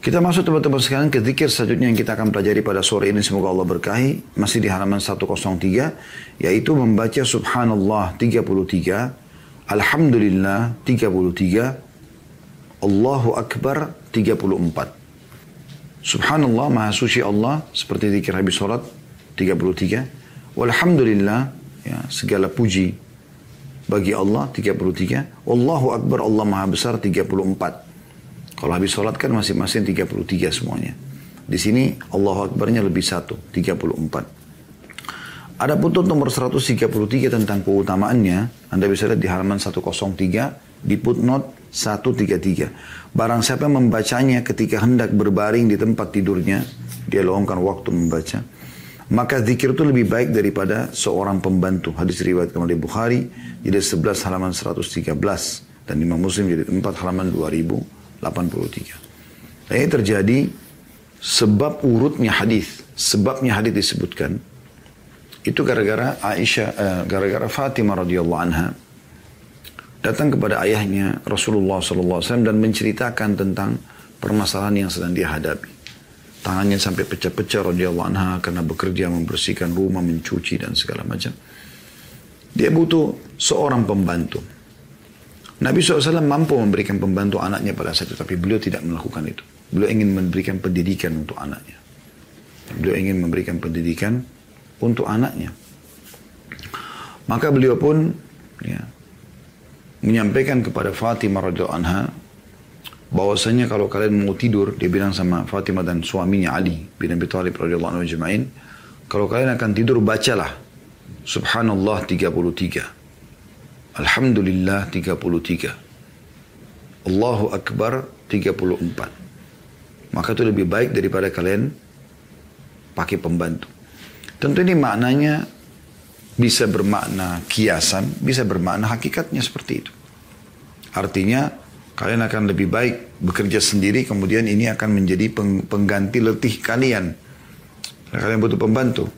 Kita masuk teman-teman sekalian ke zikir selanjutnya yang kita akan pelajari pada sore ini. Semoga Allah berkahi. Masih di halaman 103. Yaitu membaca subhanallah 33. Alhamdulillah 33. Allahu Akbar 34. Subhanallah, Maha Suci Allah, seperti zikir habis sholat, 33. Walhamdulillah, ya, segala puji bagi Allah, 33. Wallahu Akbar, Allah Maha Besar, 34. Kalau habis sholat kan masing-masing 33 semuanya. Di sini Allahu Akbarnya lebih satu, 34. Ada putut nomor 133 tentang keutamaannya. Anda bisa lihat di halaman 103 di footnote 133. Barang siapa membacanya ketika hendak berbaring di tempat tidurnya, dia luangkan waktu membaca. Maka zikir itu lebih baik daripada seorang pembantu. Hadis riwayat oleh Bukhari, jadi 11 halaman 113. Dan Imam Muslim jadi 4 halaman 2083. Dan ini terjadi sebab urutnya hadis. Sebabnya hadis disebutkan itu gara-gara Aisyah, uh, gara-gara Fatimah radhiyallahu anha datang kepada ayahnya Rasulullah SAW dan menceritakan tentang permasalahan yang sedang dia hadapi. Tangannya sampai pecah-pecah radhiyallahu anha karena bekerja membersihkan rumah, mencuci dan segala macam. Dia butuh seorang pembantu. Nabi SAW mampu memberikan pembantu anaknya pada saat itu, tapi beliau tidak melakukan itu. Beliau ingin memberikan pendidikan untuk anaknya. Beliau ingin memberikan pendidikan untuk anaknya. Maka beliau pun ya, menyampaikan kepada Fatimah radhiyallahu anha bahwasanya kalau kalian mau tidur dia bilang sama Fatimah dan suaminya Ali bin Abi Thalib radhiyallahu anhu jemain kalau kalian akan tidur bacalah subhanallah 33 alhamdulillah 33 Allahu akbar 34 maka itu lebih baik daripada kalian pakai pembantu Tentu ini maknanya bisa bermakna kiasan, bisa bermakna hakikatnya seperti itu. Artinya kalian akan lebih baik bekerja sendiri kemudian ini akan menjadi pengganti letih kalian. Kalian butuh pembantu.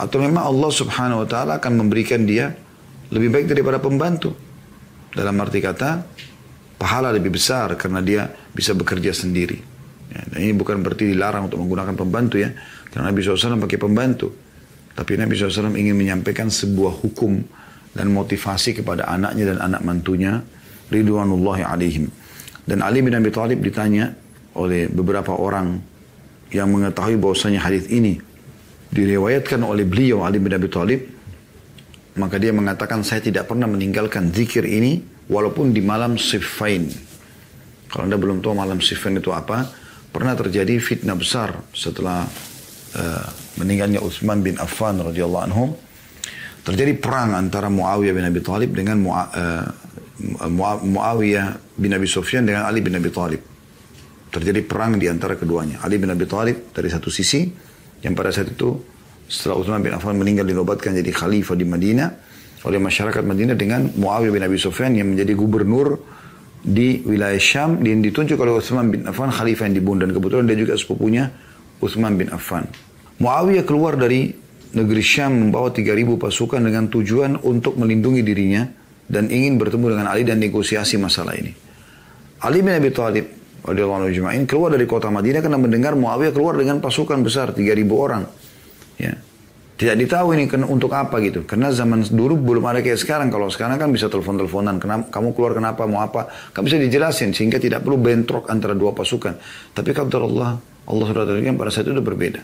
Atau memang Allah subhanahu wa ta'ala akan memberikan dia lebih baik daripada pembantu. Dalam arti kata, pahala lebih besar karena dia bisa bekerja sendiri. Ya, dan ini bukan berarti dilarang untuk menggunakan pembantu ya. Karena Nabi SAW pakai pembantu. Tapi Nabi SAW ingin menyampaikan sebuah hukum dan motivasi kepada anaknya dan anak mantunya. Ridwanullahi alaihim. Dan Ali bin Abi Thalib ditanya oleh beberapa orang yang mengetahui bahwasanya hadis ini diriwayatkan oleh beliau Ali bin Abi Thalib maka dia mengatakan saya tidak pernah meninggalkan zikir ini walaupun di malam Siffin. Kalau Anda belum tahu malam Siffin itu apa, pernah terjadi fitnah besar setelah uh, meninggalnya Utsman bin Affan radhiyallahu anhu terjadi perang antara Muawiyah bin Abi Thalib dengan uh, Muawiyah bin Abi Sufyan dengan Ali bin Abi Thalib. Terjadi perang di antara keduanya. Ali bin Abi Thalib dari satu sisi yang pada saat itu setelah Utsman bin Affan meninggal dinobatkan jadi khalifah di Madinah oleh masyarakat Madinah dengan Muawiyah bin Abi Sufyan yang menjadi gubernur di wilayah Syam dan ditunjuk oleh Utsman bin Affan khalifah yang dibunuh dan kebetulan dia juga sepupunya Utsman bin Affan. Muawiyah keluar dari negeri Syam membawa 3000 pasukan dengan tujuan untuk melindungi dirinya dan ingin bertemu dengan Ali dan negosiasi masalah ini. Ali bin Abi Thalib radhiyallahu keluar dari kota Madinah karena mendengar Muawiyah keluar dengan pasukan besar 3000 orang. Ya. Tidak ditahu ini untuk apa gitu. Karena zaman dulu belum ada kayak sekarang. Kalau sekarang kan bisa telepon-teleponan. Kamu keluar kenapa, mau apa. Kan bisa dijelasin. Sehingga tidak perlu bentrok antara dua pasukan. Tapi kalau Allah, Allah sudah terjadi pada saat itu sudah berbeda.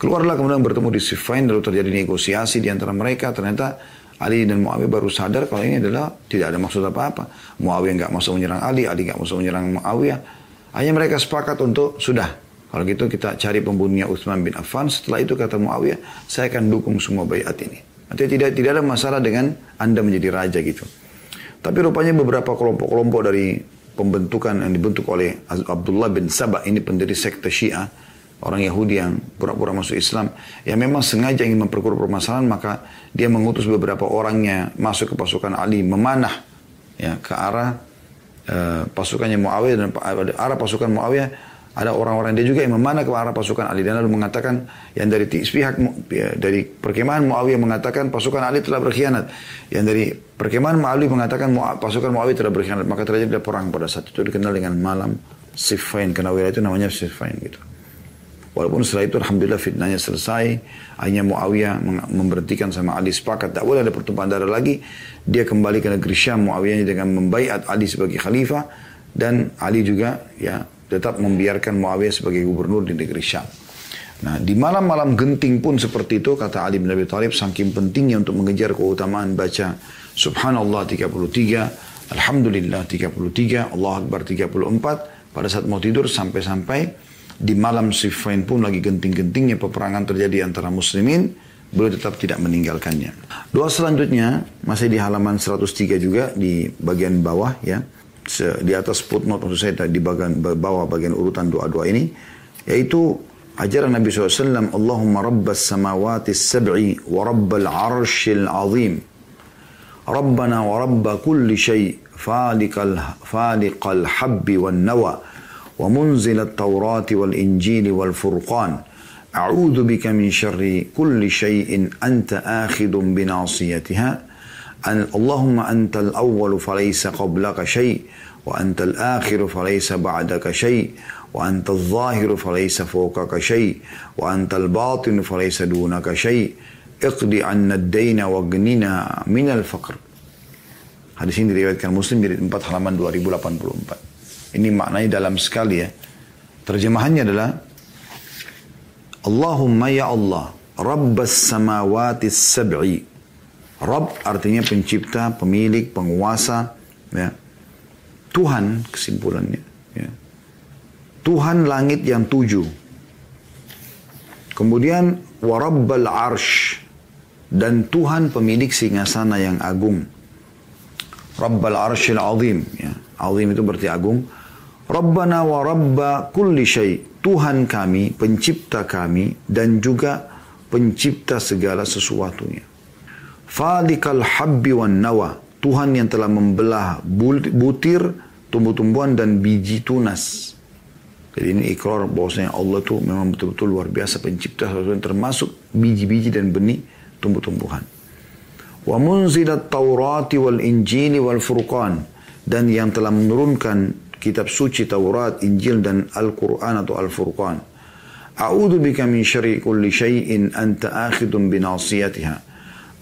Keluarlah kemudian bertemu di Siffin, lalu terjadi negosiasi di antara mereka. Ternyata Ali dan Muawiyah baru sadar kalau ini adalah tidak ada maksud apa-apa. Muawiyah nggak masuk menyerang Ali, Ali nggak masuk menyerang Muawiyah. Hanya mereka sepakat untuk sudah. Kalau gitu kita cari pembunuhnya Utsman bin Affan. Setelah itu kata Muawiyah, saya akan dukung semua bayat ini. Artinya tidak tidak ada masalah dengan anda menjadi raja gitu. Tapi rupanya beberapa kelompok-kelompok dari pembentukan yang dibentuk oleh Abdullah bin Sabah ini pendiri sekte Syiah orang Yahudi yang pura-pura masuk Islam yang memang sengaja ingin memperkuat permasalahan maka dia mengutus beberapa orangnya masuk ke pasukan Ali memanah ya ke arah uh, pasukannya Muawiyah dan arah pasukan Muawiyah ada orang-orang dia juga yang memanah ke arah pasukan Ali dan lalu mengatakan yang dari pihak ya, dari perkemahan Muawiyah mengatakan pasukan Ali telah berkhianat. Yang dari perkemahan Muawiyah mengatakan pasukan Muawiyah telah berkhianat. Maka terjadi perang pada saat itu dikenal dengan malam Siffin. Karena wilayah itu namanya Siffin gitu. Walaupun setelah itu Alhamdulillah fitnahnya selesai. Hanya Muawiyah memberhentikan sama Ali sepakat. Tak boleh ada pertumpahan darah lagi. Dia kembali ke negeri Syam Muawiyah dengan membaiat Ali sebagai khalifah. Dan Ali juga ya tetap membiarkan Muawiyah sebagai gubernur di negeri Syam. Nah, di malam-malam genting pun seperti itu, kata Ali bin Abi Thalib, saking pentingnya untuk mengejar keutamaan baca Subhanallah 33, Alhamdulillah 33, Allah Akbar 34, pada saat mau tidur sampai-sampai di malam Siffin pun lagi genting-gentingnya peperangan terjadi antara muslimin, beliau tetap tidak meninggalkannya. Doa selanjutnya masih di halaman 103 juga di bagian bawah ya di atas footnote maksud saya di bagian bawah bagian urutan doa-doa ini yaitu ajaran Nabi SAW Allahumma rabbas samawati sab'i wa rabbal arshil azim. Rabbana wa rabba kulli shay falikal falikal habbi wal-nawa wa munzil at-taurati wal injili wal furqan. A'udzu bika min syarri kulli shay'in anta akhidun bi nasiyatiha Allahumma antal awwalu falaysa qablaka syai' wa antal akhiru falaysa ba'daka syai' wa antal zahiru falaysa fawqaka syai' wa antal batinu falaysa dunaka syai' iqdi anna ad-dayna wa ghnina minal faqr Hadis ini diriwayatkan Muslim jadi 4 halaman 2084. Ini maknanya dalam sekali ya. Terjemahannya adalah Allahumma ya Allah, Rabbas samawati sab'i Rabb artinya pencipta, pemilik, penguasa, ya. Tuhan kesimpulannya. Ya. Tuhan langit yang tujuh. Kemudian warabbal arsh dan Tuhan pemilik singgasana yang agung. Rabbal arshil azim. Ya. Azim itu berarti agung. Rabbana wa rabba kulli syai. Tuhan kami, pencipta kami dan juga pencipta segala sesuatunya. Falikal habbi wan nawa. Tuhan yang telah membelah butir, tumbuh-tumbuhan dan biji tunas. Jadi ini ikrar bahwasanya Allah itu memang betul-betul luar biasa pencipta sesuatu termasuk biji-biji dan benih tumbuh-tumbuhan. Wa munzilat Taurati wal Injili wal Furqan dan yang telah menurunkan kitab suci Taurat, Injil dan Al-Quran atau Al-Furqan. A'udhu bika min syari kulli syai'in anta akhidun binasiyatiha.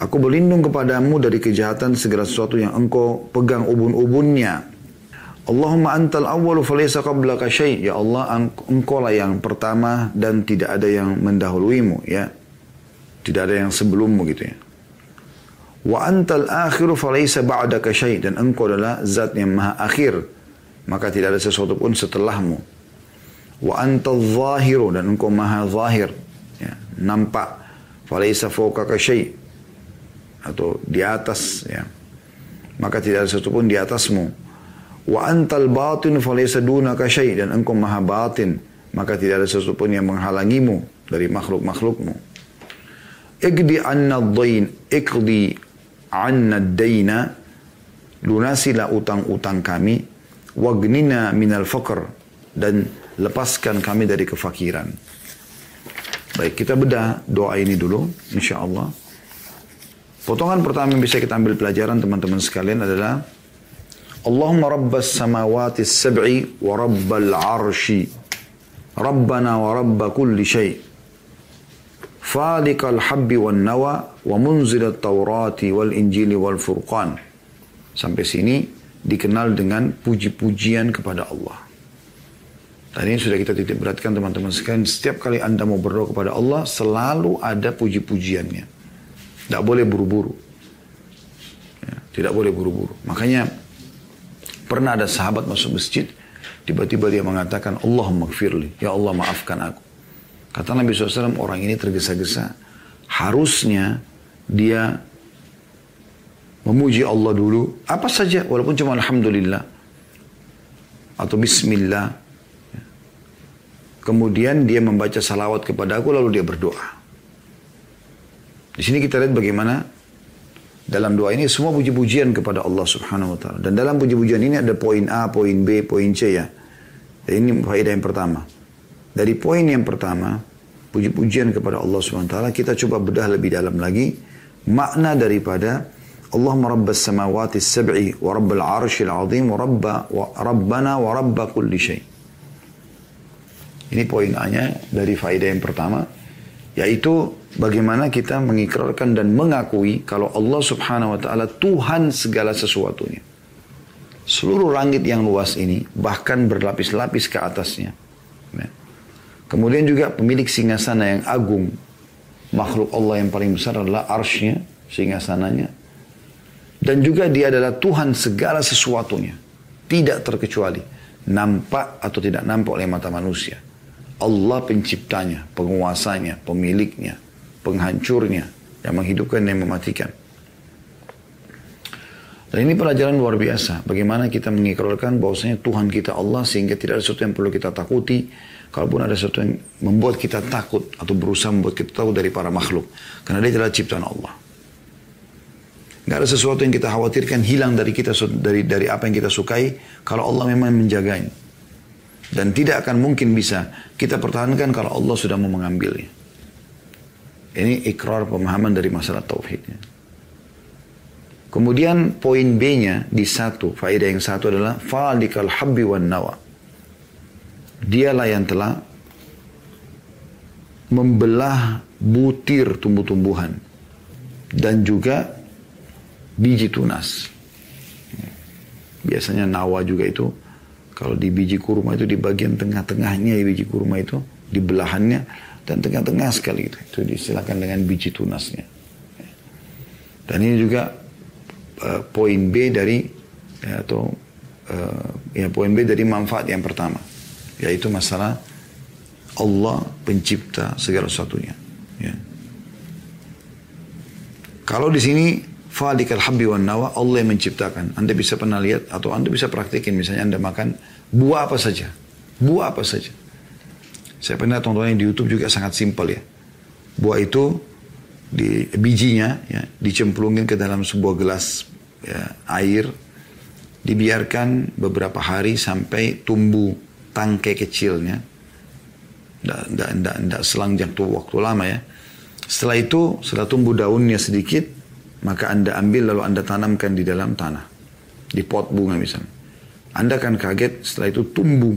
Aku berlindung kepadamu dari kejahatan segala sesuatu yang engkau pegang ubun-ubunnya. Allahumma antal awwalu falaysa qablaka syai' Ya Allah, engkau lah yang pertama dan tidak ada yang mendahuluimu. Ya. Tidak ada yang sebelummu gitu ya. Wa antal akhiru falaysa ba'daka syai' Dan engkau adalah zat yang maha akhir maka tidak ada sesuatu pun setelahmu. Wa anta zahiru dan engkau maha zahir. Ya, nampak. Falaisa fawqaka syai' atau di atas ya. Maka tidak ada sesuatu pun di atasmu. Wa antal batin falaisa dunaka syai' dan engkau maha batin. Maka tidak ada sesuatu pun yang menghalangimu dari makhluk-makhlukmu. Ikdi anna dhain, ikdi anna daina, lunasilah utang-utang kami, wagnina minal faqr dan lepaskan kami dari kefakiran. Baik, kita bedah doa ini dulu, insya Allah. Potongan pertama yang bisa kita ambil pelajaran teman-teman sekalian adalah Allahumma rabbas samawati sab'i wa rabbal arshi Rabbana wa rabba kulli syai' Falikal habbi wan nawa wa munzilat taurati wal injili wal furqan Sampai sini dikenal dengan puji-pujian kepada Allah. Tadi sudah kita titik beratkan teman-teman sekalian. Setiap kali Anda mau berdoa kepada Allah, selalu ada puji-pujiannya. Tidak boleh buru-buru. Ya, tidak boleh buru-buru. Makanya pernah ada sahabat masuk masjid, tiba-tiba dia mengatakan, Allah magfirli. Ya Allah maafkan aku. Kata Nabi SAW, orang ini tergesa-gesa. Harusnya dia memuji Allah dulu, apa saja, walaupun cuma Alhamdulillah, atau Bismillah. Kemudian dia membaca salawat kepada aku, lalu dia berdoa. Di sini kita lihat bagaimana dalam doa ini semua puji-pujian kepada Allah Subhanahu wa taala. Dan dalam puji-pujian ini ada poin A, poin B, poin C ya. Dan ini faedah yang pertama. Dari poin yang pertama, puji-pujian kepada Allah Subhanahu wa taala, kita coba bedah lebih dalam lagi makna daripada Allahumma rabbas samawati sab'i wa rabbal arshil azim wa rabba wa rabbana wa rabba kulli syai. Ini poin A-nya dari faedah yang pertama. Yaitu bagaimana kita mengikrarkan dan mengakui kalau Allah subhanahu wa ta'ala Tuhan segala sesuatunya. Seluruh langit yang luas ini bahkan berlapis-lapis ke atasnya. Ya. Kemudian juga pemilik singgasana yang agung. Makhluk Allah yang paling besar adalah arsnya, singgasananya. Dan juga dia adalah Tuhan segala sesuatunya. Tidak terkecuali. Nampak atau tidak nampak oleh mata manusia. Allah penciptanya, penguasanya, pemiliknya, penghancurnya, yang menghidupkan dan mematikan. Dan ini pelajaran luar biasa. Bagaimana kita mengikrarkan bahwasanya Tuhan kita Allah sehingga tidak ada sesuatu yang perlu kita takuti. Kalaupun ada sesuatu yang membuat kita takut atau berusaha membuat kita tahu dari para makhluk. Karena dia adalah ciptaan Allah. Gak ada sesuatu yang kita khawatirkan hilang dari kita dari dari apa yang kita sukai kalau Allah memang menjaganya. Dan tidak akan mungkin bisa kita pertahankan kalau Allah sudah mau mengambilnya. Ini ikrar pemahaman dari masalah tauhidnya. Kemudian poin B-nya di satu, faedah yang satu adalah falikal habbi wan nawa. Dialah yang telah membelah butir tumbuh-tumbuhan dan juga biji tunas. Biasanya nawa juga itu kalau di biji kurma itu di bagian tengah-tengahnya ya biji kurma itu di belahannya dan tengah-tengah sekali itu. Itu disilakan dengan biji tunasnya. Dan ini juga uh, poin B dari ya, atau uh, ya poin B dari manfaat yang pertama yaitu masalah Allah pencipta segala sesuatunya. Ya. Kalau di sini Falikal habbi wan nawa Allah yang menciptakan. Anda bisa pernah lihat atau Anda bisa praktikin misalnya Anda makan buah apa saja. Buah apa saja. Saya pernah tontonin di YouTube juga sangat simpel ya. Buah itu di bijinya ya dicemplungin ke dalam sebuah gelas ya, air dibiarkan beberapa hari sampai tumbuh tangkai kecilnya. Tidak selang jangka waktu lama ya. Setelah itu, setelah tumbuh daunnya sedikit, maka Anda ambil lalu Anda tanamkan di dalam tanah. Di pot bunga misalnya. Anda akan kaget setelah itu tumbuh.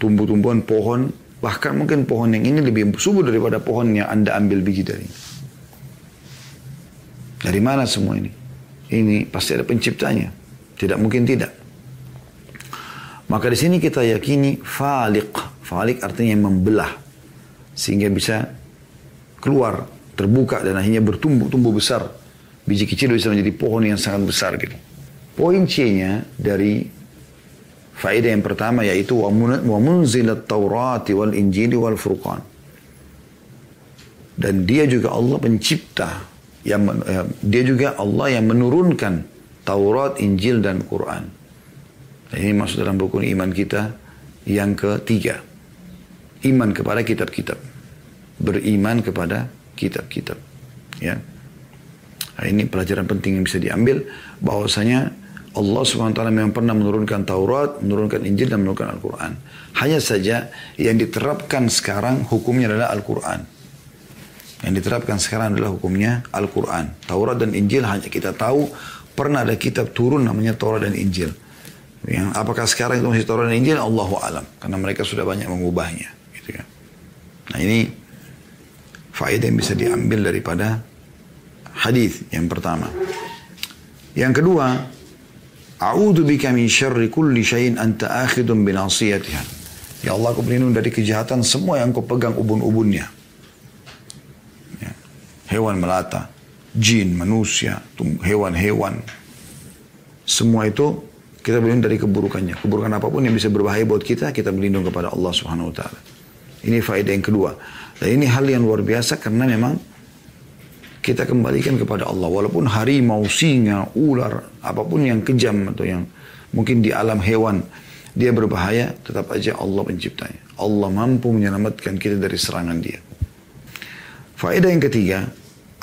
Tumbuh-tumbuhan pohon. Bahkan mungkin pohon yang ini lebih subur daripada pohon yang Anda ambil biji dari. Dari mana semua ini? Ini pasti ada penciptanya. Tidak mungkin tidak. Maka di sini kita yakini falik. Falik artinya membelah. Sehingga bisa keluar, terbuka dan akhirnya bertumbuh, tumbuh besar biji kecil bisa menjadi pohon yang sangat besar gitu. Poin C-nya dari faedah yang pertama yaitu wa munzilat Taurat wal Injil wal Furqan. Dan dia juga Allah pencipta yang eh, dia juga Allah yang menurunkan Taurat, Injil dan Quran. Dan ini masuk dalam rukun iman kita yang ketiga. Iman kepada kitab-kitab. Beriman kepada kitab-kitab. Ya. Nah, ini pelajaran penting yang bisa diambil bahwasanya Allah SWT memang pernah menurunkan Taurat, menurunkan Injil dan menurunkan Al-Quran. Hanya saja yang diterapkan sekarang hukumnya adalah Al-Quran. Yang diterapkan sekarang adalah hukumnya Al-Quran. Taurat dan Injil hanya kita tahu pernah ada kitab turun namanya Taurat dan Injil. Yang apakah sekarang itu masih Taurat dan Injil? Allahu alam. Karena mereka sudah banyak mengubahnya. Gitu kan. Nah ini faedah yang bisa diambil daripada hadis yang pertama. Yang kedua, A'udzu bika min syarri kulli syai'in anta akhidun bi nasiyatiha. Ya Allah, aku berlindung dari kejahatan semua yang kau pegang ubun-ubunnya. Ya. Hewan melata, jin, manusia, hewan-hewan. Semua itu kita berlindung dari keburukannya. Keburukan apa pun yang bisa berbahaya buat kita, kita berlindung kepada Allah Subhanahu wa taala. Ini faedah yang kedua. Dan ini hal yang luar biasa karena memang kita kembalikan kepada Allah. Walaupun harimau, singa, ular, apa pun yang kejam atau yang mungkin di alam hewan, dia berbahaya, tetap aja Allah penciptanya. Allah mampu menyelamatkan kita dari serangan dia. Faedah yang ketiga,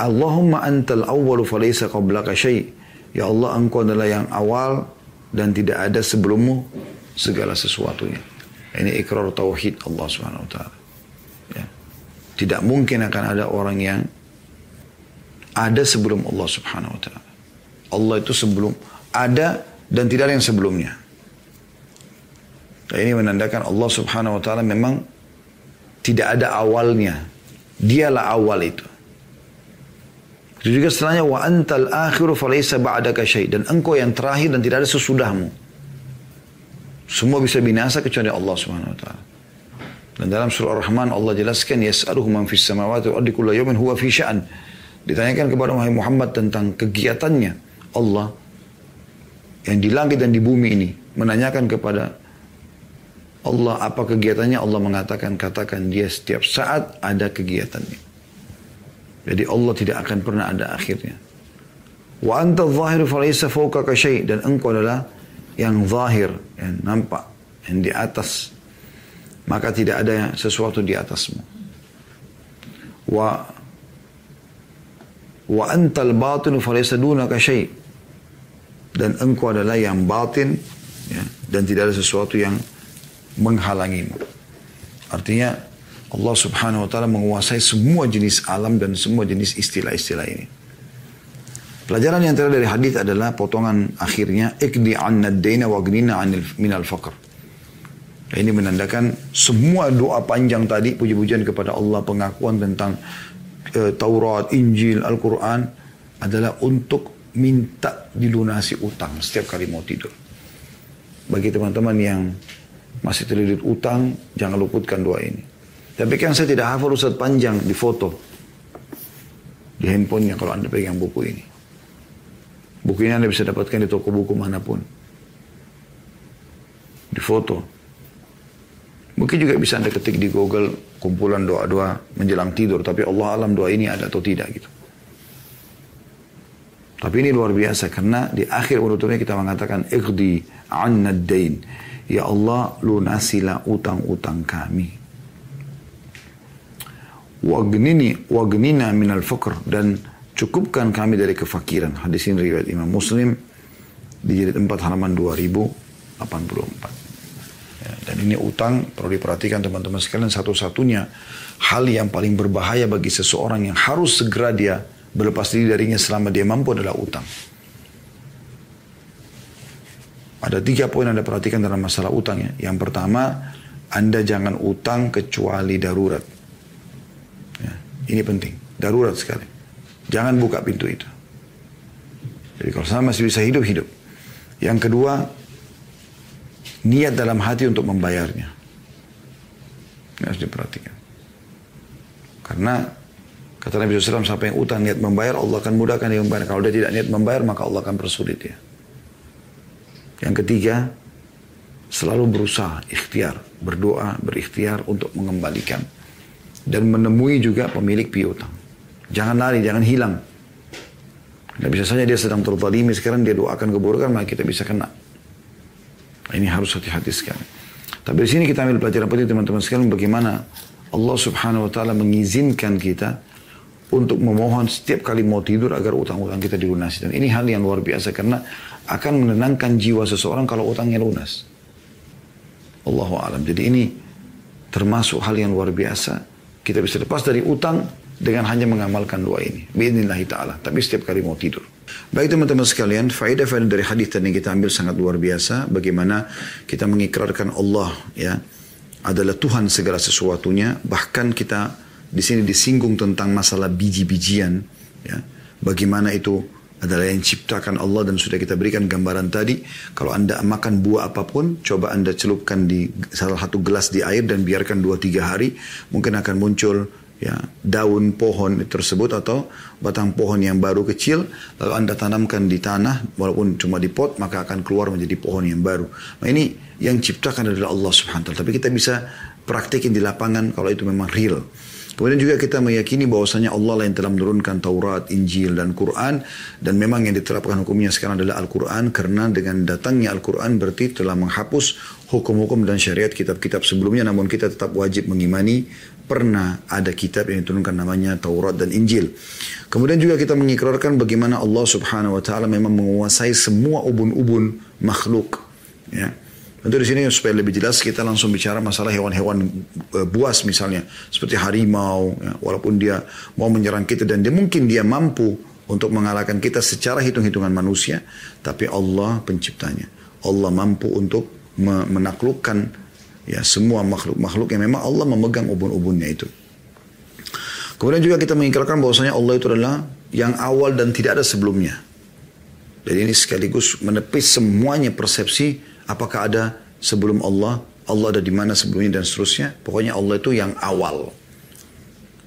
Allahumma antal awwalu falaysa qablaka syai. Ya Allah, engkau adalah yang awal dan tidak ada sebelummu segala sesuatunya. Ini ikrar tauhid Allah Subhanahu wa taala. Ya. Tidak mungkin akan ada orang yang ada sebelum Allah Subhanahu wa taala. Allah itu sebelum ada dan tidak ada yang sebelumnya. Dan ini menandakan Allah Subhanahu wa taala memang tidak ada awalnya. Dialah awal itu. Itu juga setelahnya wa antal akhiru falaysa ba'daka syai dan engkau yang terakhir dan tidak ada sesudahmu. Semua bisa binasa kecuali Allah Subhanahu wa taala. Dan dalam surah Ar-Rahman Allah jelaskan yas'aluhu man fis samawati wal ardi kullu yawmin huwa fi sya'an. Ditanyakan kepada Muhammad tentang kegiatannya. Allah yang di langit dan di bumi ini menanyakan kepada Allah apa kegiatannya. Allah mengatakan katakan dia setiap saat ada kegiatannya. Jadi Allah tidak akan pernah ada akhirnya. Wa anta zahiru falaysa syai. Dan engkau adalah yang zahir yang nampak yang di atas. Maka tidak ada sesuatu di atasmu. Wa wa antal batinu falaysa dunaka syai dan engkau adalah yang batin ya, dan tidak ada sesuatu yang menghalangimu. Artinya Allah subhanahu wa ta'ala menguasai semua jenis alam dan semua jenis istilah-istilah ini. Pelajaran yang terakhir dari hadis adalah potongan akhirnya ikdi anna daina wa gnina anil minal faqr. Ini menandakan semua doa panjang tadi puji-pujian kepada Allah pengakuan tentang uh, Taurat, Injil, Al-Quran adalah untuk minta dilunasi utang setiap kali mau tidur. Bagi teman-teman yang masih terlilit utang, jangan luputkan doa ini. Tapi kan saya tidak hafal Ustaz panjang di foto. Di handphonenya kalau Anda pegang buku ini. Buku ini Anda bisa dapatkan di toko buku mana pun. Di foto. Mungkin juga bisa Anda ketik di Google kumpulan doa-doa menjelang tidur. Tapi Allah alam doa ini ada atau tidak gitu. Tapi ini luar biasa karena di akhir unutnya kita mengatakan ikhdi anna dain Ya Allah lunasilah utang-utang kami. Wagnini wagnina minal fakr dan cukupkan kami dari kefakiran. Hadis ini riwayat Imam Muslim di jilid 4 halaman 2084. Ya, dan ini utang perlu diperhatikan teman-teman sekalian satu-satunya hal yang paling berbahaya bagi seseorang yang harus segera dia berlepas diri darinya selama dia mampu adalah utang. Ada tiga poin Anda perhatikan dalam masalah utang ya. Yang pertama, Anda jangan utang kecuali darurat. Ya, ini penting, darurat sekali. Jangan buka pintu itu. Jadi kalau saya masih bisa hidup, hidup. Yang kedua, niat dalam hati untuk membayarnya. Ini harus diperhatikan. Karena kata Nabi SAW, siapa yang utang niat membayar, Allah akan mudahkan dia membayar. Kalau dia tidak niat membayar, maka Allah akan persulit dia. Yang ketiga, selalu berusaha ikhtiar, berdoa, berikhtiar untuk mengembalikan dan menemui juga pemilik piutang. Jangan lari, jangan hilang. Nah, bisa saja dia sedang terzalimi sekarang dia doakan keburukan maka kita bisa kena. Ini harus hati-hati sekali. Tapi di sini kita ambil pelajaran penting teman-teman sekalian bagaimana Allah Subhanahu wa taala mengizinkan kita untuk memohon setiap kali mau tidur agar utang-utang kita dilunasi. Dan ini hal yang luar biasa karena akan menenangkan jiwa seseorang kalau utangnya lunas. Allahu alam. Jadi ini termasuk hal yang luar biasa. Kita bisa lepas dari utang dengan hanya mengamalkan doa ini. Bismillah ta'ala. Tapi setiap kali mau tidur. Baik teman-teman sekalian, faedah-faedah dari hadis tadi kita ambil sangat luar biasa. Bagaimana kita mengikrarkan Allah ya adalah Tuhan segala sesuatunya. Bahkan kita di sini disinggung tentang masalah biji-bijian. Ya. Bagaimana itu adalah yang ciptakan Allah dan sudah kita berikan gambaran tadi. Kalau anda makan buah apa pun, coba anda celupkan di salah satu gelas di air dan biarkan 2-3 hari. Mungkin akan muncul ya daun pohon tersebut atau batang pohon yang baru kecil lalu anda tanamkan di tanah walaupun cuma di pot maka akan keluar menjadi pohon yang baru. Nah ini yang ciptakan adalah Allah Subhanahu taala. Tapi kita bisa praktekin di lapangan kalau itu memang real. Kemudian juga kita meyakini bahwasanya Allah lah yang telah menurunkan Taurat, Injil, dan Quran. Dan memang yang diterapkan hukumnya sekarang adalah Al-Quran. Karena dengan datangnya Al-Quran berarti telah menghapus hukum-hukum dan syariat kitab-kitab sebelumnya. Namun kita tetap wajib mengimani pernah ada kitab yang diturunkan namanya Taurat dan Injil. Kemudian juga kita mengikrarkan bagaimana Allah subhanahu wa ta'ala memang menguasai semua ubun-ubun makhluk. Ya. Tentu di sini supaya lebih jelas kita langsung bicara masalah hewan-hewan e, buas misalnya seperti harimau, ya, walaupun dia mau menyerang kita dan dia mungkin dia mampu untuk mengalahkan kita secara hitung-hitungan manusia, tapi Allah penciptanya. Allah mampu untuk menaklukkan Ya, semua makhluk-makhluk yang memang Allah memegang ubun-ubunnya itu. Kemudian juga kita mengikirkan bahwasanya Allah itu adalah yang awal dan tidak ada sebelumnya. Jadi ini sekaligus menepis semuanya persepsi apakah ada sebelum Allah, Allah ada di mana sebelumnya dan seterusnya. Pokoknya Allah itu yang awal.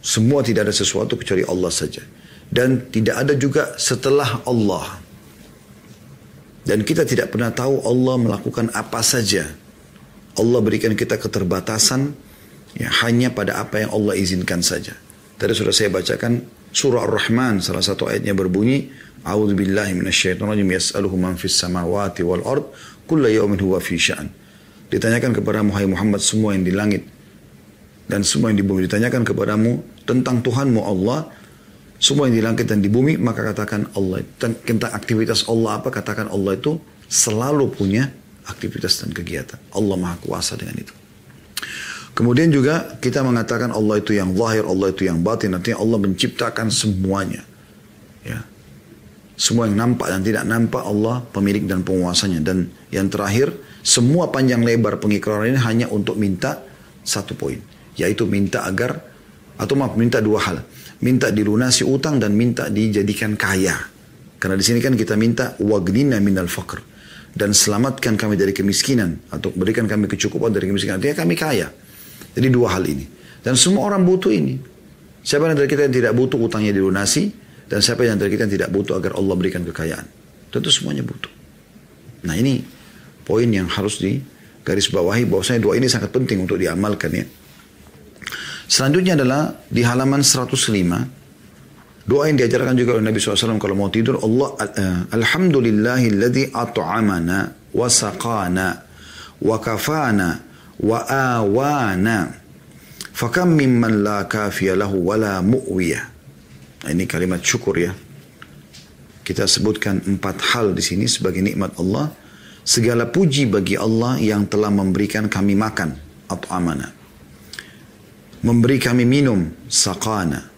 Semua tidak ada sesuatu kecuali Allah saja. Dan tidak ada juga setelah Allah. Dan kita tidak pernah tahu Allah melakukan apa saja. Allah berikan kita keterbatasan ya, hanya pada apa yang Allah izinkan saja. Tadi sudah saya bacakan surah Ar-Rahman salah satu ayatnya berbunyi A'udzu billahi minasyaitonir rajim yas'aluhu man fis samawati wal ard kullu yawmin huwa fi sya'an. Ditanyakan kepada Muhammad semua yang di langit dan semua yang di bumi ditanyakan kepadamu tentang Tuhanmu Allah semua yang di langit dan di bumi maka katakan Allah tentang aktivitas Allah apa katakan Allah itu selalu punya aktivitas dan kegiatan. Allah maha kuasa dengan itu. Kemudian juga kita mengatakan Allah itu yang zahir Allah itu yang batin. Nanti Allah menciptakan semuanya. Ya. Semua yang nampak dan tidak nampak Allah pemilik dan penguasanya. Dan yang terakhir semua panjang lebar pengikraran ini hanya untuk minta satu poin. Yaitu minta agar atau maaf minta dua hal. Minta dilunasi utang dan minta dijadikan kaya. Karena di sini kan kita minta wagnina minal faqr dan selamatkan kami dari kemiskinan atau berikan kami kecukupan dari kemiskinan. Artinya kami kaya. Jadi dua hal ini. Dan semua orang butuh ini. Siapa dari kita yang tidak butuh utangnya dilunasi? Dan siapa yang dari kita yang tidak butuh agar Allah berikan kekayaan? Tentu semuanya butuh. Nah ini poin yang harus di garis bawahi bahwasanya dua ini sangat penting untuk diamalkan ya. Selanjutnya adalah di halaman 105. Doa yang diajarkan juga oleh Nabi SAW kalau mau tidur. Allah uh, Alhamdulillahilladzi at'amana wa saqana wa kafana wa awana. Fakam mimman la kafiya lahu wa la mu'wiyah. Nah, ini kalimat syukur ya. Kita sebutkan empat hal di sini sebagai nikmat Allah. Segala puji bagi Allah yang telah memberikan kami makan. At'amana memberi kami minum sakana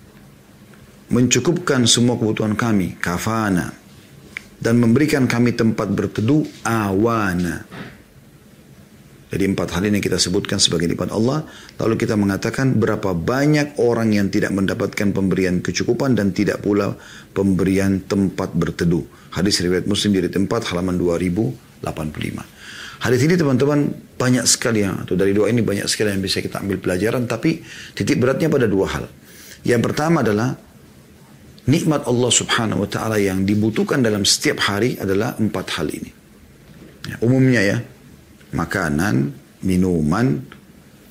mencukupkan semua kebutuhan kami kafana dan memberikan kami tempat berteduh awana. Jadi empat hal ini kita sebutkan sebagai nikmat Allah. Lalu kita mengatakan berapa banyak orang yang tidak mendapatkan pemberian kecukupan dan tidak pula pemberian tempat berteduh. Hadis riwayat muslim dari tempat halaman 2085 Hadis ini teman-teman banyak sekali ya, atau dari doa ini banyak sekali yang bisa kita ambil pelajaran, tapi titik beratnya pada dua hal. Yang pertama adalah nikmat Allah Subhanahu wa taala yang dibutuhkan dalam setiap hari adalah empat hal ini. Ya, umumnya ya, makanan, minuman,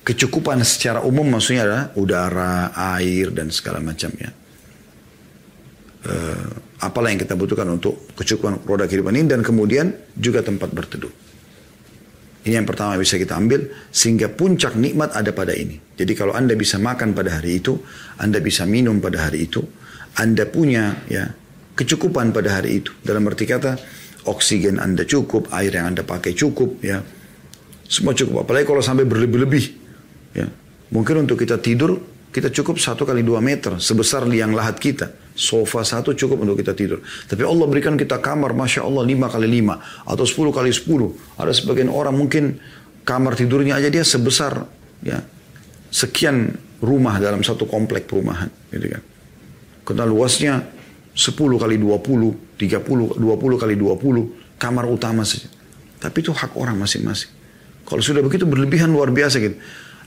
kecukupan secara umum maksudnya adalah udara, air dan segala macamnya. Uh, apalah yang kita butuhkan untuk kecukupan roda kehidupan ini dan kemudian juga tempat berteduh. Ini yang pertama bisa kita ambil sehingga puncak nikmat ada pada ini. Jadi kalau Anda bisa makan pada hari itu, Anda bisa minum pada hari itu, Anda punya ya kecukupan pada hari itu. Dalam arti kata oksigen Anda cukup, air yang Anda pakai cukup ya. Semua cukup. Apalagi kalau sampai berlebih-lebih ya. Mungkin untuk kita tidur kita cukup satu kali dua meter sebesar liang lahat kita Sofa satu cukup untuk kita tidur. Tapi Allah berikan kita kamar, Masya Allah, lima kali lima. Atau sepuluh kali sepuluh. Ada sebagian orang mungkin kamar tidurnya aja dia sebesar ya sekian rumah dalam satu komplek perumahan. Gitu kan. Karena luasnya sepuluh kali dua puluh, tiga puluh, dua puluh kali dua puluh kamar utama saja. Tapi itu hak orang masing-masing. Kalau sudah begitu berlebihan luar biasa gitu.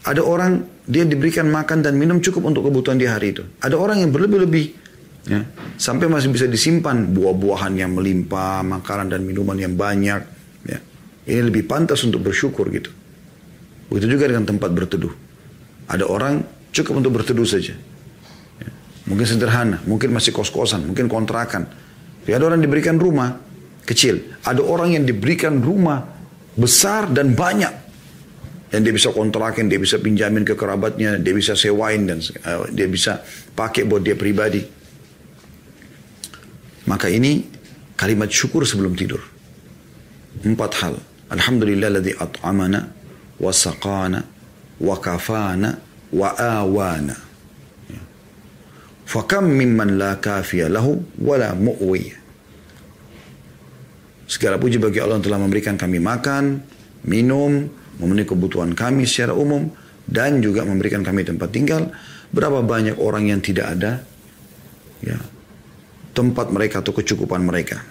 Ada orang dia diberikan makan dan minum cukup untuk kebutuhan di hari itu. Ada orang yang berlebih-lebih Ya. Sampai masih bisa disimpan buah-buahan yang melimpah, makanan dan minuman yang banyak. Ya. Ini lebih pantas untuk bersyukur gitu. Begitu juga dengan tempat berteduh. Ada orang cukup untuk berteduh saja. Mungkin sederhana, mungkin masih kos-kosan, mungkin kontrakan. Ya, ada orang diberikan rumah kecil. Ada orang yang diberikan rumah besar dan banyak. Dan dia bisa kontrakin, dia bisa pinjamin ke kerabatnya, dia bisa sewain dan uh, dia bisa pakai buat dia pribadi. Maka ini kalimat syukur sebelum tidur. Empat hal. Alhamdulillah ladzi at'amana wa saqana wa kafana wa awana. Fakam mimman la kafiya lahu wa la mu'wi. Segala puji bagi Allah yang telah memberikan kami makan, minum, memenuhi kebutuhan kami secara umum, dan juga memberikan kami tempat tinggal. Berapa banyak orang yang tidak ada ya, tempat mereka atau kecukupan mereka.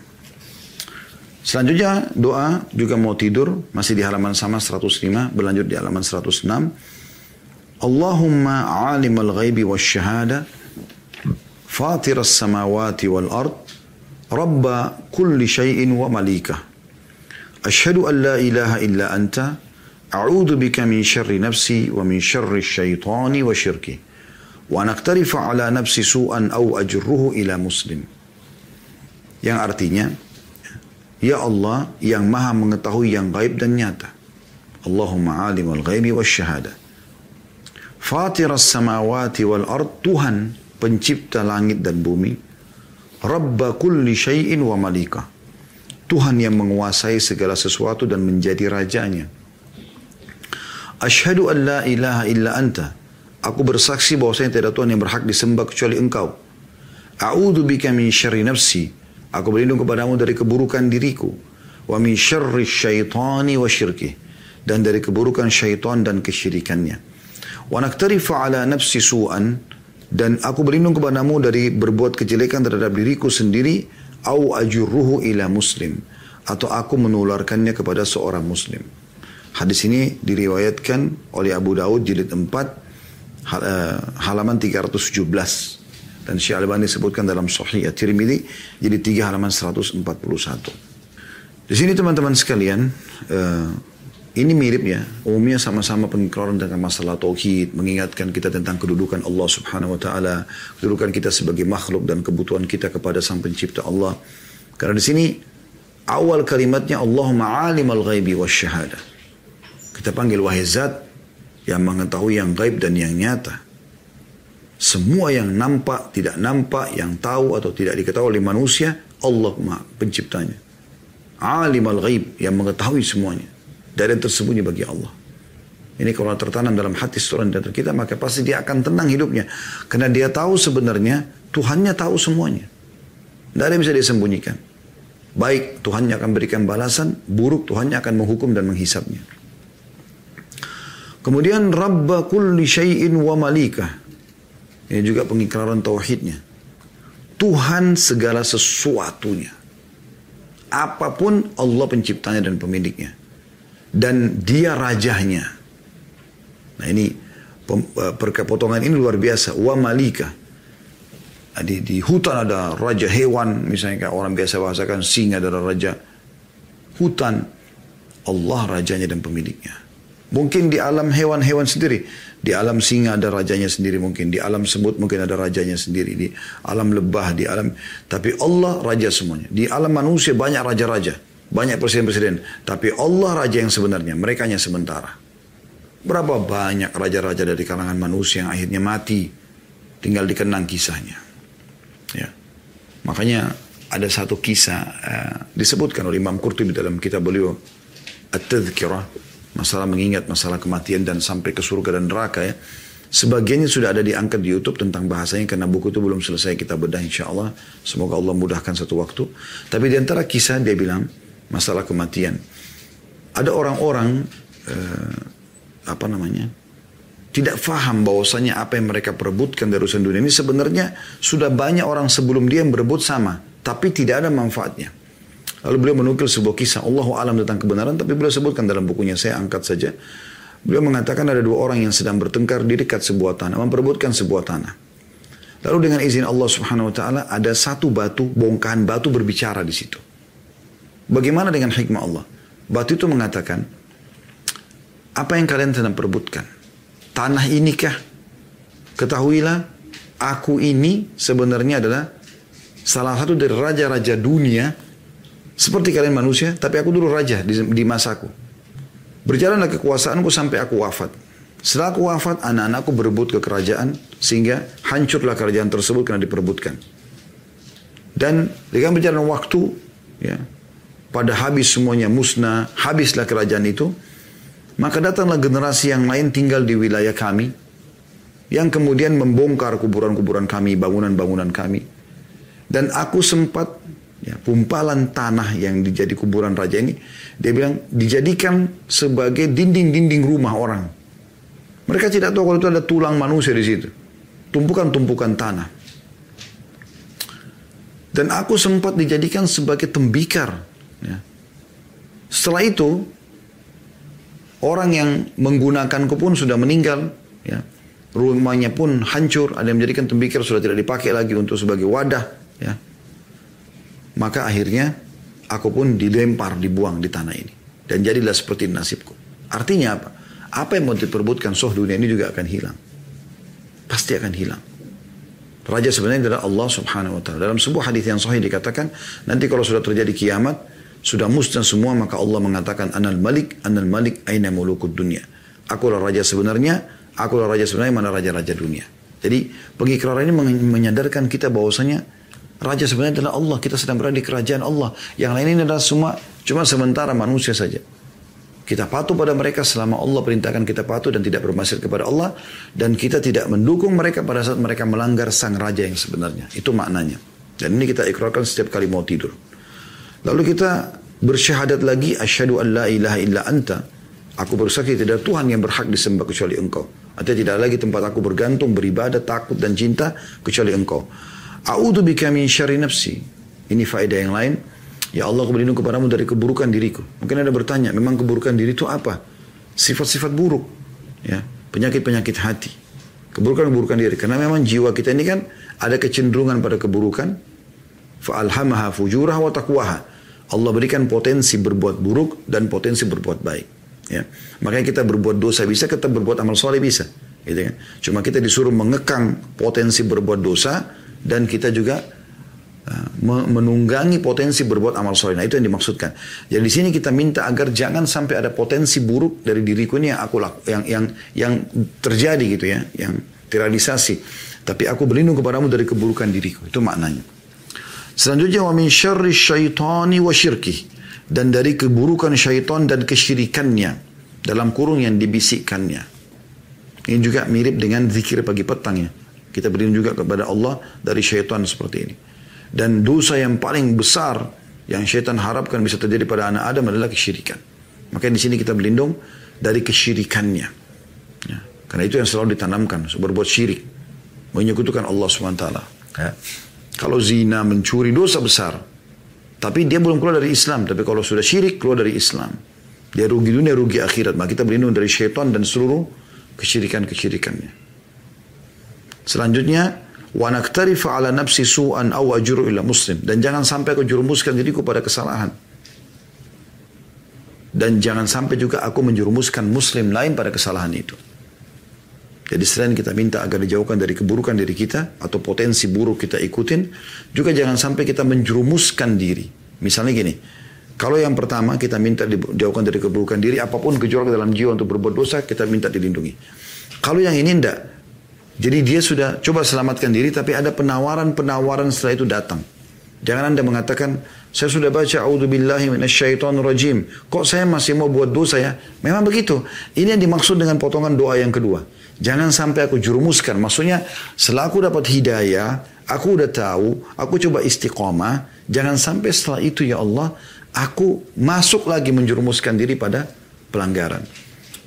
Selanjutnya doa juga mau tidur masih di halaman sama 105 berlanjut di halaman 106. Allahumma alimal ghaibi wa as-samawati rabba kulli syai'in wa malika ashhadu an la ilaha illa anta a'udzu bika min syarri nafsi wa min syarri syaitani wa syirki wa naktarifa ala nafsi su'an au ajruhu ila muslim yang artinya Ya Allah yang maha mengetahui yang gaib dan nyata. Allahumma alim al ghaibi wa syahada. Fatir samawati wal ard Tuhan pencipta langit dan bumi. Rabba kulli wa malika. Tuhan yang menguasai segala sesuatu dan menjadi rajanya. Ashhadu an la ilaha illa anta. Aku bersaksi bahwasanya tidak ada Tuhan yang berhak disembah kecuali engkau. A'udzu bika min syarri nafsi. Aku berlindung kepadamu dari keburukan diriku. Wa min syarri syaitani wa syirki. Dan dari keburukan syaitan dan kesyirikannya. Wa naktarifa ala nafsi su'an. Dan aku berlindung kepadamu dari berbuat kejelekan terhadap diriku sendiri. Au ajurruhu ila muslim. Atau aku menularkannya kepada seorang muslim. Hadis ini diriwayatkan oleh Abu Daud jilid 4 eh, halaman 317. Dan Syekh Albani sebutkan dalam Sahih At-Tirmidzi jadi tiga halaman 141. Di sini teman-teman sekalian, uh, ini mirip ya, umumnya sama-sama pengikraran tentang masalah tauhid, mengingatkan kita tentang kedudukan Allah Subhanahu wa taala, kedudukan kita sebagai makhluk dan kebutuhan kita kepada Sang Pencipta Allah. Karena di sini awal kalimatnya Allahumma alimal ghaibi wasyahada. Kita panggil wahai zat yang mengetahui yang gaib dan yang nyata. Semua yang nampak, tidak nampak, yang tahu atau tidak diketahui oleh manusia, Allah penciptanya. Alim al-ghaib yang mengetahui semuanya. Dari yang tersembunyi bagi Allah. Ini kalau tertanam dalam hati seorang di kita, maka pasti dia akan tenang hidupnya. Karena dia tahu sebenarnya, Tuhannya tahu semuanya. Tidak ada yang bisa disembunyikan. Baik, Tuhannya akan berikan balasan, buruk Tuhannya akan menghukum dan menghisapnya. Kemudian Rabba kulli syai'in wa malikah. Ini juga pengikraran tauhidnya. Tuhan segala sesuatunya. Apa pun Allah penciptanya dan pemiliknya. Dan dia rajanya. Nah ini eh, perkepotongan ini luar biasa. Wa malika. Nah, di, di hutan ada raja hewan. Misalnya orang biasa bahasakan singa adalah raja. Hutan. Allah rajanya dan pemiliknya. Mungkin di alam hewan-hewan sendiri. Di alam singa ada rajanya sendiri mungkin. Di alam semut mungkin ada rajanya sendiri. Di alam lebah, di alam... Tapi Allah raja semuanya. Di alam manusia banyak raja-raja. Banyak presiden-presiden. Tapi Allah raja yang sebenarnya. Mereka hanya sementara. Berapa banyak raja-raja dari kalangan manusia yang akhirnya mati. Tinggal dikenang kisahnya. Ya. Makanya ada satu kisah uh, disebutkan oleh Imam Qurtubi dalam kitab beliau At-Tadhkirah masalah mengingat masalah kematian dan sampai ke surga dan neraka ya. Sebagiannya sudah ada diangkat di YouTube tentang bahasanya karena buku itu belum selesai kita bedah insya Allah. Semoga Allah mudahkan satu waktu. Tapi di antara kisah dia bilang masalah kematian. Ada orang-orang eh, apa namanya tidak faham bahwasanya apa yang mereka perebutkan dari urusan dunia ini sebenarnya sudah banyak orang sebelum dia yang berebut sama, tapi tidak ada manfaatnya. Lalu beliau menukil sebuah kisah Allahu alam tentang kebenaran tapi beliau sebutkan dalam bukunya saya angkat saja. Beliau mengatakan ada dua orang yang sedang bertengkar di dekat sebuah tanah, memperebutkan sebuah tanah. Lalu dengan izin Allah Subhanahu wa taala ada satu batu, bongkahan batu berbicara di situ. Bagaimana dengan hikmah Allah? Batu itu mengatakan, apa yang kalian sedang perebutkan? Tanah inikah? Ketahuilah, aku ini sebenarnya adalah salah satu dari raja-raja dunia seperti kalian manusia, tapi aku dulu raja di, di masaku. Berjalanlah kekuasaanku sampai aku wafat. Setelah aku wafat, anak-anakku berebut ke kerajaan sehingga hancurlah kerajaan tersebut karena diperebutkan. Dan dengan berjalan waktu, ya, pada habis semuanya musnah, habislah kerajaan itu, maka datanglah generasi yang lain tinggal di wilayah kami, yang kemudian membongkar kuburan-kuburan kami, bangunan-bangunan kami. Dan aku sempat ya, pumpalan tanah yang dijadi kuburan raja ini, dia bilang dijadikan sebagai dinding-dinding rumah orang. Mereka tidak tahu kalau itu ada tulang manusia di situ. Tumpukan-tumpukan tanah. Dan aku sempat dijadikan sebagai tembikar. Ya. Setelah itu, orang yang menggunakanku pun sudah meninggal. Ya. Rumahnya pun hancur, ada yang menjadikan tembikar sudah tidak dipakai lagi untuk sebagai wadah. Ya. Maka akhirnya aku pun dilempar, dibuang di tanah ini. Dan jadilah seperti nasibku. Artinya apa? Apa yang mau diperbutkan soh dunia ini juga akan hilang. Pasti akan hilang. Raja sebenarnya adalah Allah subhanahu wa ta'ala. Dalam sebuah hadis yang sahih dikatakan, nanti kalau sudah terjadi kiamat, sudah musnah semua, maka Allah mengatakan, Anal malik, anal malik, aina mulukud dunia. Akulah raja sebenarnya, akulah raja sebenarnya, mana raja-raja dunia. Jadi pengikraran ini menyadarkan kita bahwasanya raja sebenarnya adalah Allah. Kita sedang berada di kerajaan Allah. Yang lain ini adalah semua cuma sementara manusia saja. Kita patuh pada mereka selama Allah perintahkan kita patuh dan tidak bermaksud kepada Allah. Dan kita tidak mendukung mereka pada saat mereka melanggar sang raja yang sebenarnya. Itu maknanya. Dan ini kita ikrarkan setiap kali mau tidur. Lalu kita bersyahadat lagi. Asyhadu an la ilaha illa anta. Aku bersaksi tidak Tuhan yang berhak disembah kecuali engkau. Artinya tidak lagi tempat aku bergantung, beribadah, takut dan cinta kecuali engkau. A'udhu bika min syari nafsi. Ini faedah yang lain. Ya Allah aku berlindung kepadamu dari keburukan diriku. Mungkin ada bertanya, memang keburukan diri itu apa? Sifat-sifat buruk. ya Penyakit-penyakit hati. Keburukan-keburukan diri. Karena memang jiwa kita ini kan ada kecenderungan pada keburukan. Fa'alhamaha fujurah wa taqwaha. Allah berikan potensi berbuat buruk dan potensi berbuat baik. Ya. Makanya kita berbuat dosa bisa, kita berbuat amal soleh bisa. Gitu kan? Cuma kita disuruh mengekang potensi berbuat dosa dan kita juga menunggangi potensi berbuat amal soleh. Nah itu yang dimaksudkan. Jadi di sini kita minta agar jangan sampai ada potensi buruk dari diriku ini yang aku laku, yang yang yang terjadi gitu ya, yang terrealisasi. Tapi aku berlindung kepadamu dari keburukan diriku. Itu maknanya. Selanjutnya wa min syarri syaitani wa syirki dan dari keburukan syaitan dan kesyirikannya dalam kurung yang dibisikkannya. Ini juga mirip dengan zikir pagi petang ya. Kita berlindung juga kepada Allah dari syaitan seperti ini. Dan dosa yang paling besar yang syaitan harapkan bisa terjadi pada anak Adam adalah kesyirikan. Maka di sini kita berlindung dari kesyirikannya. Ya. Karena itu yang selalu ditanamkan, berbuat syirik. Menyekutukan Allah SWT. Ya. Kalau zina, mencuri, dosa besar. Tapi dia belum keluar dari Islam. Tapi kalau sudah syirik, keluar dari Islam. Dia rugi dunia, rugi akhirat. Maka kita berlindung dari syaitan dan seluruh kesyirikan-kesyirikannya. Selanjutnya, wa naktarifa ala nafsi su'an aw ajru ila muslim dan jangan sampai aku jurumuskan diriku pada kesalahan dan jangan sampai juga aku menjurumuskan muslim lain pada kesalahan itu jadi selain kita minta agar dijauhkan dari keburukan diri kita atau potensi buruk kita ikutin juga jangan sampai kita menjurumuskan diri misalnya gini kalau yang pertama kita minta dijauhkan dari keburukan diri apa pun gejolak dalam jiwa untuk berbuat dosa kita minta dilindungi kalau yang ini tidak jadi dia sudah coba selamatkan diri tapi ada penawaran-penawaran setelah itu datang. Jangan Anda mengatakan, saya sudah baca rajim. Kok saya masih mau buat dosa ya? Memang begitu. Ini yang dimaksud dengan potongan doa yang kedua. Jangan sampai aku jurumuskan. Maksudnya, selaku dapat hidayah, aku udah tahu, aku coba istiqomah. Jangan sampai setelah itu ya Allah, aku masuk lagi menjurumuskan diri pada pelanggaran.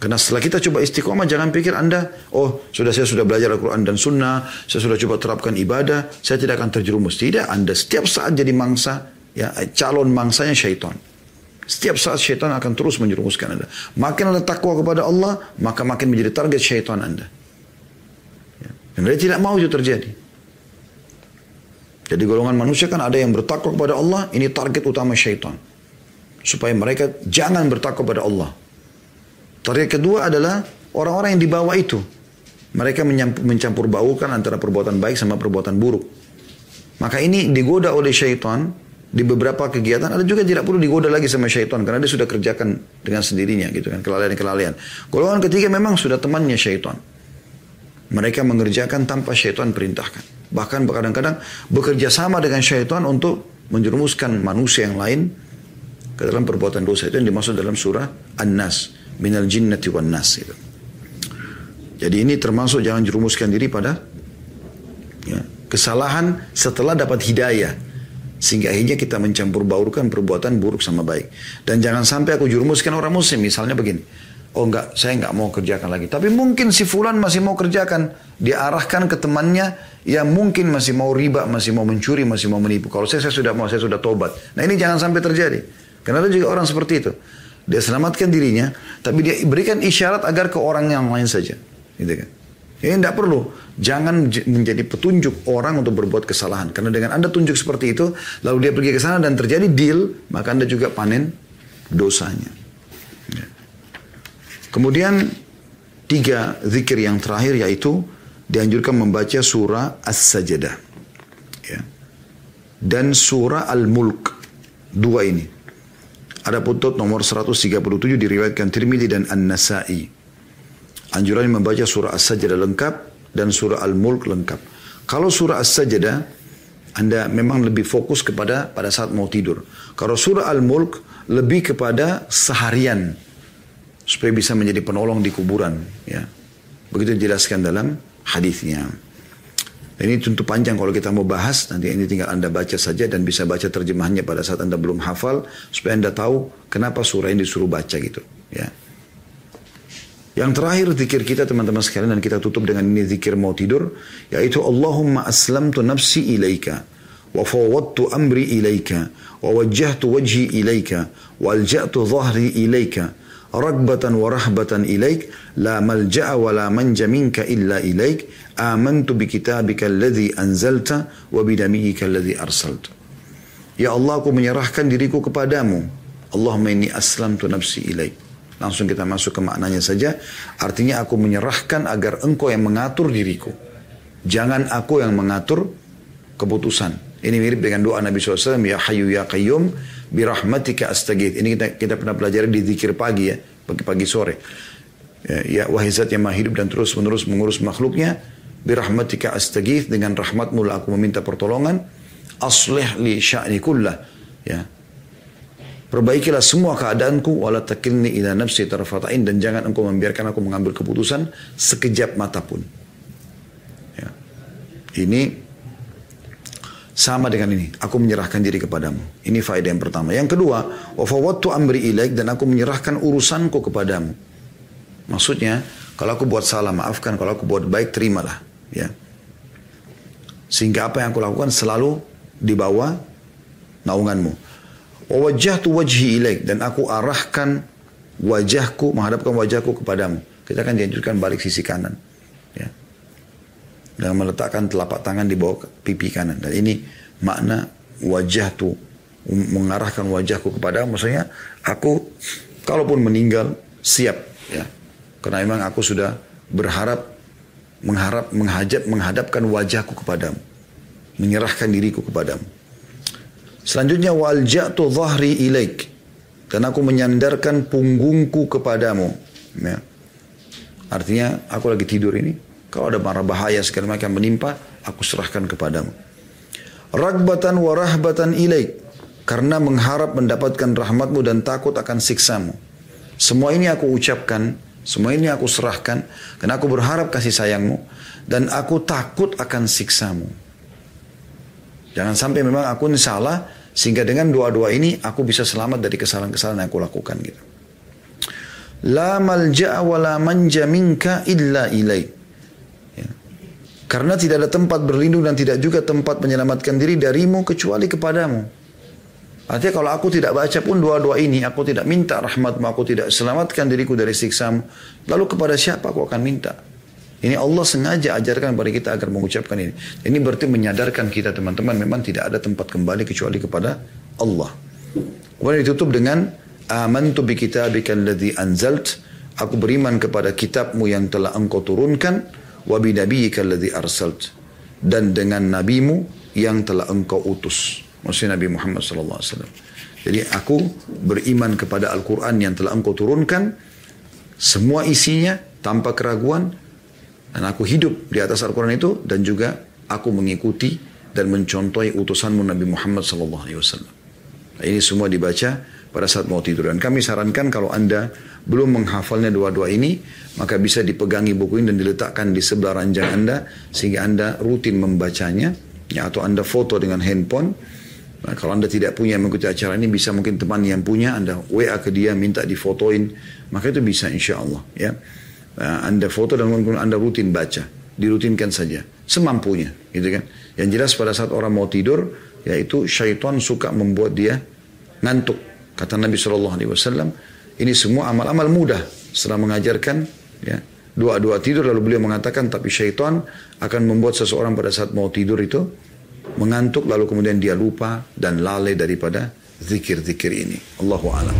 Karena setelah kita coba istiqomah, jangan pikir Anda, oh sudah saya sudah belajar Al-Quran dan Sunnah, saya sudah coba terapkan ibadah, saya tidak akan terjerumus. Tidak, Anda setiap saat jadi mangsa, ya calon mangsanya syaitan. Setiap saat syaitan akan terus menjerumuskan Anda. Makin Anda takwa kepada Allah, maka makin menjadi target syaitan Anda. Ya. Dan dia tidak mau itu terjadi. Jadi golongan manusia kan ada yang bertakwa kepada Allah, ini target utama syaitan. Supaya mereka jangan bertakwa kepada Allah. Target kedua adalah orang-orang yang di bawah itu. Mereka mencampur baukan antara perbuatan baik sama perbuatan buruk. Maka ini digoda oleh syaitan di beberapa kegiatan ada juga tidak perlu digoda lagi sama syaitan karena dia sudah kerjakan dengan sendirinya gitu kan kelalaian-kelalaian. Golongan ketiga memang sudah temannya syaitan. Mereka mengerjakan tanpa syaitan perintahkan. Bahkan kadang-kadang bekerja sama dengan syaitan untuk menjerumuskan manusia yang lain ke dalam perbuatan dosa. Itu yang dimaksud dalam surah An-Nas minal jinnati wan nas gitu. Jadi ini termasuk jangan jerumuskan diri pada ya, kesalahan setelah dapat hidayah. Sehingga akhirnya kita mencampur baurkan perbuatan buruk sama baik. Dan jangan sampai aku jurumuskan orang muslim. Misalnya begini. Oh enggak, saya enggak mau kerjakan lagi. Tapi mungkin si fulan masih mau kerjakan. Diarahkan ke temannya yang mungkin masih mau riba, masih mau mencuri, masih mau menipu. Kalau saya, saya sudah mau, saya sudah tobat. Nah ini jangan sampai terjadi. Karena ada juga orang seperti itu. Dia selamatkan dirinya, tapi dia berikan isyarat agar ke orang yang lain saja. Gitu kan. Ini tidak perlu. Jangan menjadi petunjuk orang untuk berbuat kesalahan. Karena dengan Anda tunjuk seperti itu, lalu dia pergi ke sana dan terjadi deal, maka Anda juga panen dosanya. Ya. Kemudian tiga zikir yang terakhir yaitu dianjurkan membaca surah As-Sajdah. Ya. Dan surah Al-Mulk. Dua ini. Ada putut nomor 137 diriwayatkan Tirmidzi dan An-Nasai. Anjuran membaca surah As-Sajdah lengkap dan surah Al-Mulk lengkap. Kalau surah As-Sajdah, Anda memang lebih fokus kepada pada saat mau tidur. Kalau surah Al-Mulk lebih kepada seharian supaya bisa menjadi penolong di kuburan. Ya, begitu dijelaskan dalam hadisnya. Ini tentu panjang kalau kita mau bahas, nanti ini tinggal Anda baca saja dan bisa baca terjemahannya pada saat Anda belum hafal, supaya Anda tahu kenapa surah ini disuruh baca gitu. Ya. Yang terakhir zikir kita teman-teman sekalian dan kita tutup dengan ini zikir mau tidur yaitu Allahumma aslamtu nafsi ilaika wa fawwadtu amri ilaika wa wajjahtu wajhi ilaika wa alja'tu dhahri ilaika ragbatan wa rahbatan ilaik la malja'a wa la manja minka illa ilaik amantu bi kitabika alladhi anzalta wa bi nabiyyika alladhi arsalta. Ya Allah aku menyerahkan diriku kepadamu. Allahumma inni aslamtu nafsi ilaik Langsung kita masuk ke maknanya saja. Artinya aku menyerahkan agar engkau yang mengatur diriku. Jangan aku yang mengatur keputusan. Ini mirip dengan doa Nabi SAW. Ya hayu ya qayyum birahmatika astagith. Ini kita, kita pernah pelajari di zikir pagi ya. Pagi-pagi sore. Ya, ya wahai zat yang maha hidup dan terus menerus mengurus makhluknya. Birahmatika astagith. Dengan rahmatmu lah aku meminta pertolongan. Aslih li sya'ni kullah. Ya, Perbaikilah semua keadaanku wala takilni ila nafsi tarfatain dan jangan engkau membiarkan aku mengambil keputusan sekejap mata pun. Ya. Ini sama dengan ini. Aku menyerahkan diri kepadamu. Ini faedah yang pertama. Yang kedua, wa fawattu amri ilaik dan aku menyerahkan urusanku kepadamu. Maksudnya, kalau aku buat salah maafkan, kalau aku buat baik terimalah, ya. Sehingga apa yang aku lakukan selalu di bawah naunganmu. Wajah tu wajhi ilaik dan aku arahkan wajahku menghadapkan wajahku kepadamu. Kita akan dianjurkan balik sisi kanan. Ya. Dan meletakkan telapak tangan di bawah pipi kanan. Dan ini makna wajah tu mengarahkan wajahku kepadamu. Maksudnya aku kalaupun meninggal siap ya. Karena memang aku sudah berharap mengharap menghajab menghadapkan wajahku kepadamu. Menyerahkan diriku kepadamu. Selanjutnya wal ja'tu dhahri ilaik dan aku menyandarkan punggungku kepadamu. Ya. Artinya aku lagi tidur ini, kalau ada marah bahaya segala macam menimpa, aku serahkan kepadamu. Ragbatan wa rahbatan ilaik karena mengharap mendapatkan rahmatmu dan takut akan siksamu. Semua ini aku ucapkan, semua ini aku serahkan karena aku berharap kasih sayangmu dan aku takut akan siksamu. Jangan sampai memang aku ini salah sehingga dengan doa-doa ini aku bisa selamat dari kesalahan-kesalahan yang aku lakukan gitu. La malja'a wa la manja minka illa ilai. Ya. Karena tidak ada tempat berlindung dan tidak juga tempat menyelamatkan diri darimu kecuali kepadamu. Artinya kalau aku tidak baca pun doa-doa ini, aku tidak minta rahmatmu, aku tidak selamatkan diriku dari siksamu. Lalu kepada siapa aku akan minta? Ini Allah sengaja ajarkan kepada kita agar mengucapkan ini. Ini berarti menyadarkan kita teman-teman memang tidak ada tempat kembali kecuali kepada Allah. Kemudian ditutup dengan amantu bi kitabika alladhi anzalt aku beriman kepada kitabmu yang telah engkau turunkan wa bi nabiyyika alladhi arsalt dan dengan nabimu yang telah engkau utus. Maksudnya Nabi Muhammad sallallahu alaihi wasallam. Jadi aku beriman kepada Al-Qur'an yang telah engkau turunkan semua isinya tanpa keraguan dan aku hidup di atas Al-Quran itu dan juga aku mengikuti dan mencontohi utusanmu Nabi Muhammad Sallallahu Alaihi Wasallam. Nah, ini semua dibaca pada saat mau tidur. Dan kami sarankan kalau anda belum menghafalnya dua-dua ini, maka bisa dipegangi buku ini dan diletakkan di sebelah ranjang anda sehingga anda rutin membacanya, ya, atau anda foto dengan handphone Nah, kalau anda tidak punya mengikuti acara ini bisa mungkin teman yang punya anda WA ke dia minta difotoin maka itu bisa insya Allah ya. Nah, anda foto dan anda rutin baca dirutinkan saja semampunya gitu kan. Yang jelas pada saat orang mau tidur yaitu syaitan suka membuat dia ngantuk. Kata Nabi Shallallahu Alaihi Wasallam ini semua amal-amal mudah setelah mengajarkan ya doa-doa tidur lalu beliau mengatakan tapi syaitan akan membuat seseorang pada saat mau tidur itu mengantuk lalu kemudian dia lupa dan lalai daripada zikir-zikir ini. Allahu a'lam.